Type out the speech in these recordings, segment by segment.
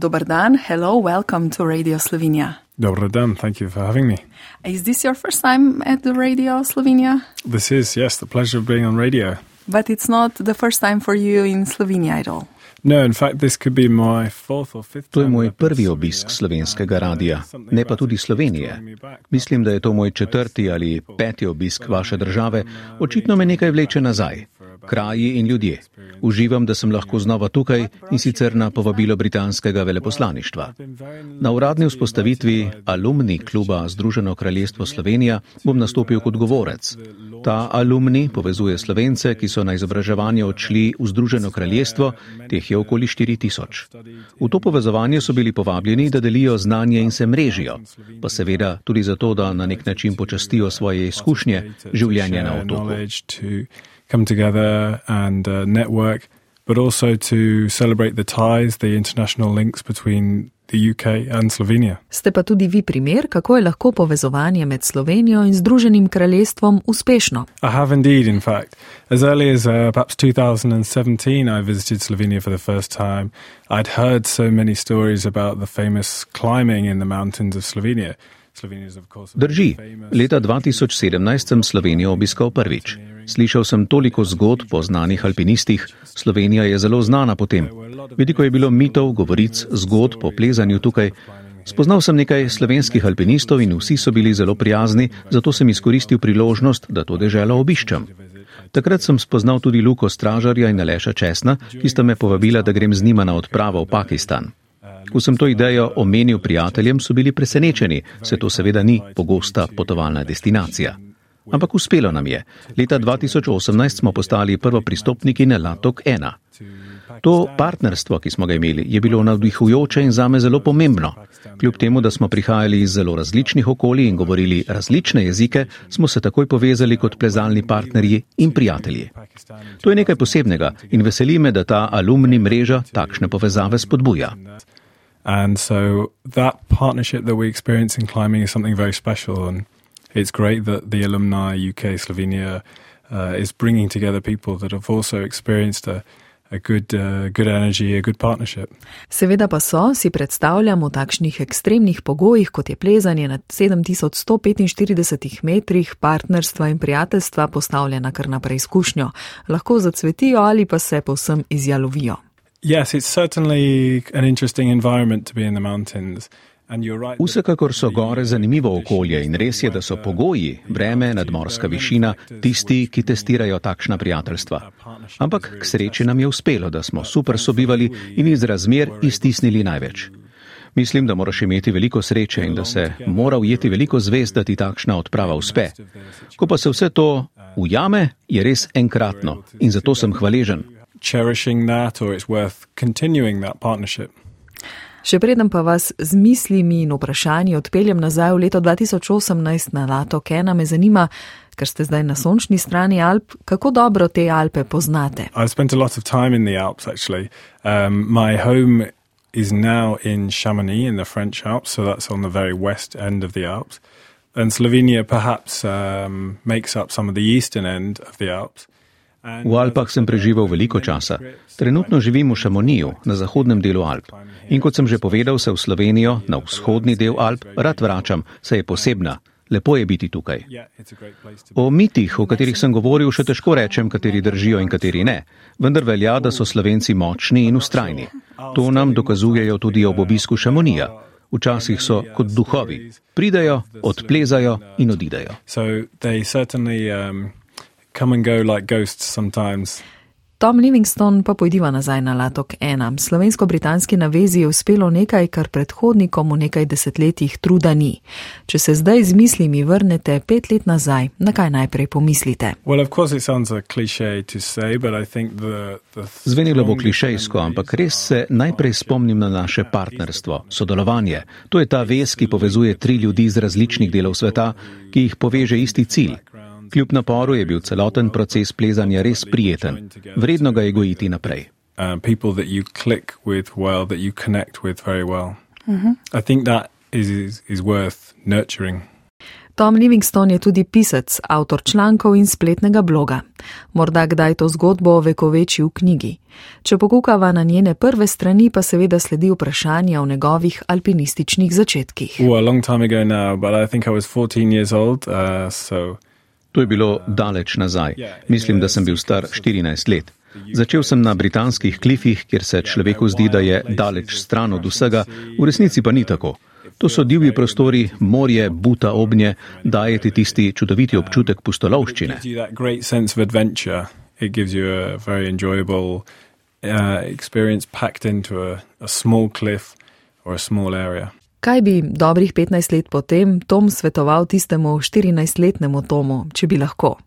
Dobar dan, hello, welcome to Radio Slovenia. Dobro dan, thank you for having me. Is this your first time at the Radio Slovenia? This is, yes, the pleasure of being on radio. But it's not the first time for you in Slovenia at all. No, in fact, this could be my fourth or fifth To je moj prvi obisk slovenskega radia, ne pa tudi Slovenije. Mislim, da je to moj četrti ali peti obisk vaše države. Očitno me nekaj vleče nazaj. Kraji in ljudje. Uživam, da sem lahko znova tukaj in sicer na povabilo britanskega veleposlaništva. Na uradni vzpostavitvi alumni kluba Združeno kraljestvo Slovenija bom nastopil kot govorec. Ta alumni povezuje slovence, ki so na izobraževanje odšli v Združeno kraljestvo, teh je okoli 4000. V to povezovanje so bili povabljeni, da delijo znanje in se mrežijo, pa seveda tudi zato, da na nek način počastijo svoje izkušnje življenja na otoku. Come together and uh, network, but also to celebrate the ties, the international links between the UK and Slovenia. Ste pa tudi vi primer, kako je lahko povezovanje med Slovenijo in Združenim kraljestvom uspešno. I have indeed, in fact. As early as uh, perhaps 2017, I visited Slovenia for the first time. I'd heard so many stories about the famous climbing in the mountains of Slovenia. Drži, leta 2017 sem Slovenijo obiskal prvič. Slišal sem toliko zgodb o znanih alpinistih, Slovenija je zelo znana po tem. Veliko je bilo mitov, govoric, zgodb o plezanju tukaj. Spoznal sem nekaj slovenskih alpinistov in vsi so bili zelo prijazni, zato sem izkoristil priložnost, da to deželo obiščem. Takrat sem spoznal tudi Luko Stražarja in Aleša Česna, ki sta me povabila, da grem z njima na odpravo v Pakistan. Ko sem to idejo omenil prijateljem, so bili presenečeni, se to seveda ni pogosta potovalna destinacija. Ampak uspelo nam je. Leta 2018 smo postali prvo pristopniki na Latok 1. To partnerstvo, ki smo ga imeli, je bilo navdihujoče in zame zelo pomembno. Kljub temu, da smo prihajali iz zelo različnih okolij in govorili različne jezike, smo se takoj povezali kot plezalni partnerji in prijatelji. To je nekaj posebnega in veseli me, da ta alumni mreža takšne povezave spodbuja. And so that partnership that we experience in climbing is something very special. And it's great that the alumni UK Slovenia uh, is bringing together people that have also experienced a, a good, uh, good energy, a good partnership. Seveda pa so, si predstavljam, v takšnih ekstremnih pogojih, kot je plezanje na 7145 metrih, partnerstva in prijateljstva postavljena kar na preizkušnjo. Lahko zacvetijo ali pa se povsem izjalovijo. Yes, it's certainly an interesting environment to be in the mountains. Vsekakor so gore zanimivo okolje in res je, da so pogoji, vreme, nadmorska višina, tisti, ki testirajo takšna prijateljstva. Ampak k sreči nam je uspelo, da smo super sobivali in iz razmer iztisnili največ. Mislim, da moraš imeti veliko sreče in da se mora ujeti veliko zvezd, da ti takšna odprava uspe. Ko pa se vse to ujame, je res enkratno in zato sem hvaležen. cherishing that or it's worth continuing that partnership. Še preden pa vas z mislimi in vprašanji odpeljem nazaj v leto 2018 na Lato Kena, me zanima, ker ste zdaj na sončni strani Alp, kako dobro te Alpe poznate. I've spent a lot of time in the Alps actually. Um, my home is now in Chamonix in the French Alps, so that's on the very west end of the Alps. And Slovenia perhaps um, makes up some of the eastern end of the Alps. V Alpah sem preživel veliko časa. Trenutno živim v Šamoniju, na zahodnem delu Alp. In kot sem že povedal, se v Slovenijo, na vzhodni del Alp, rad vračam, saj je posebna. Lepo je biti tukaj. O mitih, o katerih sem govoril, še težko rečem, kateri držijo in kateri ne. Vendar velja, da so Slovenci močni in ustrajni. To nam dokazujejo tudi ob obisku Šamonija. Včasih so kot duhovi. Pridejo, odplezajo in odidejo. Come and go like ghosts sometimes. Tom Livingston pa pojdiva nazaj na Latok 1. Slovensko-britanski navezi je uspelo nekaj, kar predhodnikom v nekaj desetletjih truda ni. Če se zdaj z mislimi vrnete pet let nazaj, na kaj najprej pomislite? Well, of course, it sounds a cliche to say, but I think the, the Zvenelo bo klišejsko, ampak res se najprej spomnim na naše partnerstvo, sodelovanje. To je ta vez, ki povezuje tri ljudi iz različnih delov sveta, ki jih poveže isti cilj. Kljub naporu je bil celoten proces plezanja res prijeten. Vredno ga je gojiti naprej. uh, well, well. Nurturing. Tom Livingston je tudi pisec, avtor člankov in spletnega bloga. Morda kdaj to zgodbo vekoveči v knjigi. Če pokukava na njene prve strani, pa seveda sledi vprašanje o njegovih alpinističnih začetkih. To je bilo daleč nazaj. Mislim, da sem bil star 14 let. Začel sem na britanskih klifih, kjer se človeku zdi, da je daleč stran od vsega, v resnici pa ni tako. To so divji prostori, morje, buta obnje, daje ti tisti čudoviti občutek pustolovščine. Kaj bi dobrih 15 let potem Tom svetoval tistemu 14-letnemu Tomu, če bi lahko?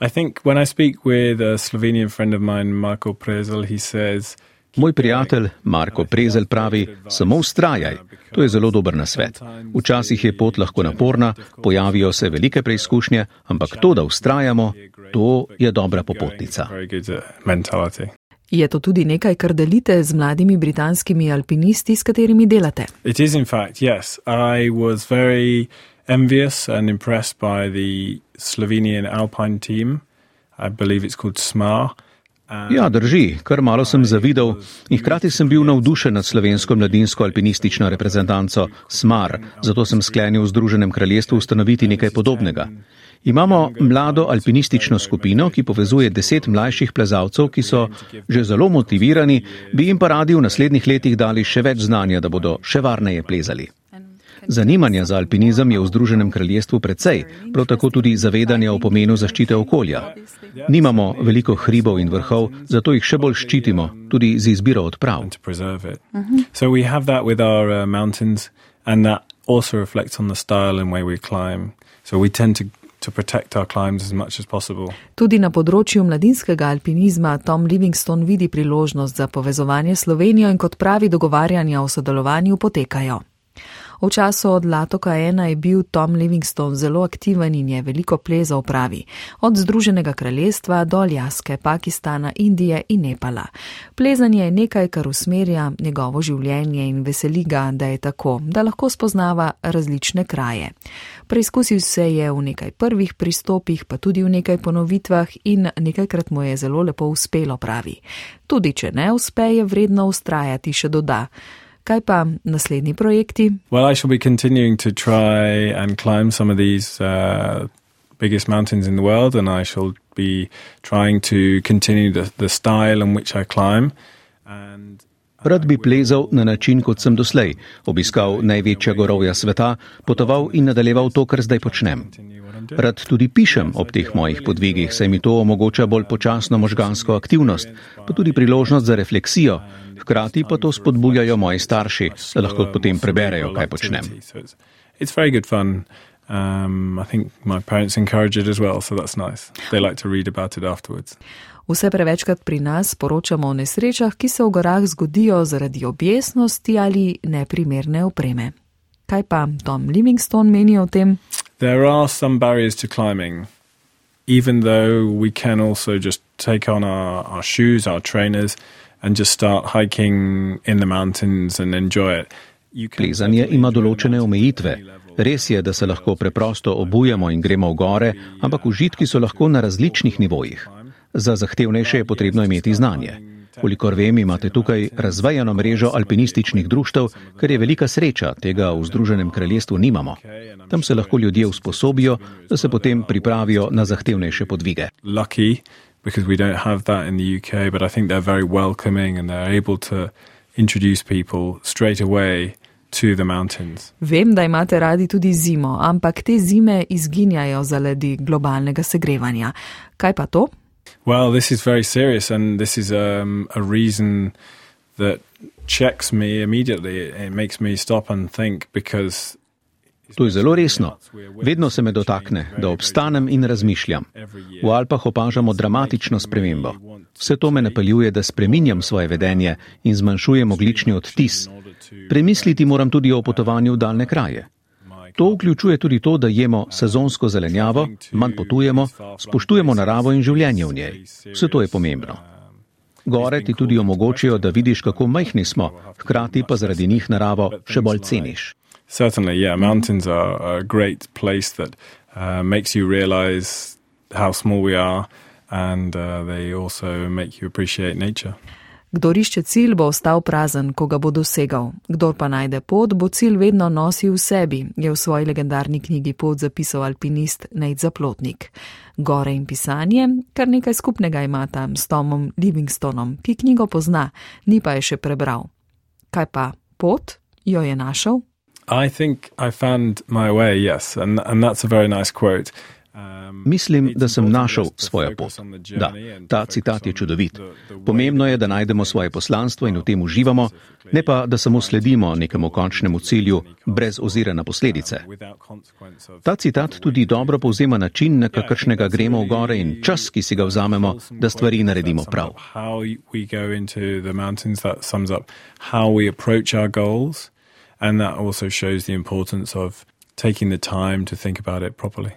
I think when I speak with a Slovenian friend of mine, Marko Prezel, he says, Moj prijatelj Marko Prezel pravi: samo ustrajaj. To je zelo dober nasvet. Včasih je pot lahko naporna, pojavijo se velike preizkušnje, ampak to, da ustrajamo, to je dobra popotnica. Je to tudi nekaj, kar delite z mladimi britanskimi alpinisti, s katerimi delate? envious and impressed by the Slovenian alpine team. I believe it's called SMAR. Ja, drži, kar malo sem zavidel in hkrati sem bil navdušen nad slovensko mladinsko alpinistično reprezentanco SMAR, zato sem sklenil v Združenem kraljestvu ustanoviti nekaj podobnega. Imamo mlado alpinistično skupino, ki povezuje deset mlajših plezalcev, ki so že zelo motivirani, bi jim pa radi v naslednjih letih dali še več znanja, da bodo še varneje plezali. Zanimanja za alpinizem je v Združenem kraljestvu precej, prav tako tudi zavedanja o pomenu zaščite okolja. Nimamo veliko hribov in vrhov, zato jih še bolj ščitimo, tudi z izbiro odprav. Tudi na področju mladinskega alpinizma Tom Livingston vidi priložnost za povezovanje Slovenijo in kot pravi dogovarjanja o sodelovanju potekajo. V času od Latoka 1 je bil Tom Livingston zelo aktiven in je veliko plezal pravi, od Združenega kraljestva do Aljaske, Pakistana, Indije in Nepala. Plezanje je nekaj, kar usmerja njegovo življenje in veseli ga, da je tako, da lahko spoznava različne kraje. Preizkusil se je v nekaj prvih pristopih, pa tudi v nekaj ponovitvah in nekajkrat mu je zelo lepo uspelo pravi. Tudi če ne uspe, je vredno ustrajati še doda. Kaj pa naslednji projekti? Well, I shall be continuing to try and climb some of these uh, biggest mountains in the world, and I shall be trying to continue the, the style in which I climb. And Rad bi plezal na način, kot sem doslej, obiskal največja gorovja sveta, potoval in nadaljeval to, kar zdaj počnem. Rad tudi pišem ob teh mojih podvigih, saj mi to omogoča bolj počasno možgansko aktivnost, pa tudi priložnost za refleksijo. Hkrati pa to spodbujajo moji starši, da lahko potem preberejo, kaj počnem. Um, I think my parents encourage it as well, so that's nice. They like to read about it afterwards. Vse prevečkrat pri nas poročamo o nesrečah, ki se v gorah zgodijo zaradi objesnosti ali neprimerne opreme. Kaj pa Tom Livingstone meni o tem? There are some barriers to climbing, even though we can also just take on our, our shoes, our trainers, and just start hiking in the mountains and enjoy it. Plezanje ima določene omejitve. Res je, da se lahko preprosto obujemo in gremo v gore, ampak užitki so lahko na različnih nivojih. Za zahtevnejše je potrebno imeti znanje. Kolikor vem, imate tukaj razvejano mrežo alpinističnih društev, kar je velika sreča, tega v Združenem kraljestvu nimamo. Tam se lahko ljudje usposobijo, da se potem pripravijo na zahtevnejše podvige. Because we don't have that in the UK, but I think they're very welcoming and they're able to introduce people straight away to the mountains. Vem, da imate radi tudi zimo, ampak te zime izginjajo zaradi globalnega segrevanja. Kaj pa to? Well, this is very serious, and this is um, a reason that checks me immediately. It makes me stop and think because. To je zelo resno. Vedno se me dotakne, da obstanem in razmišljam. V Alpah opažamo dramatično spremembo. Vse to me napeljuje, da spreminjam svoje vedenje in zmanjšujem oglični odtis. Premisliti moram tudi o potovanju v daljne kraje. To vključuje tudi to, da jemo sezonsko zelenjavo, manj potujemo, spoštujemo naravo in življenje v njej. Vse to je pomembno. Gore ti tudi omogočijo, da vidiš, kako majhni smo, hkrati pa zaradi njih naravo še bolj ceniš. Certainly, yeah. Mountains are a great place that uh, makes you realize how small we are, and uh, they also make you appreciate nature. Kdor išče cilj, bo ostal prazen, ko ga bo dosegal. Kdor pa najde pot, bo cilj vedno nosil v sebi, je v svoji legendarni knjigi pot zapisal alpinist Nate Zaplotnik. Gore in pisanje, kar nekaj skupnega ima tam s Tomom Livingstonom, ki knjigo pozna, ni pa je še prebral. Kaj pa pot, jo je našel? I think I found my way, yes, and, and that's a very nice quote. Mislim, da sem našel svojo pot. Da, ta citat je čudovit. Pomembno je, da najdemo svoje poslanstvo in v tem uživamo, ne pa, da samo sledimo nekemu končnemu cilju, brez ozira na posledice. Ta citat tudi dobro povzema način, na kakršnega gremo v gore in čas, ki si ga vzamemo, da stvari naredimo prav. And that also shows the importance of taking the time to think about it properly.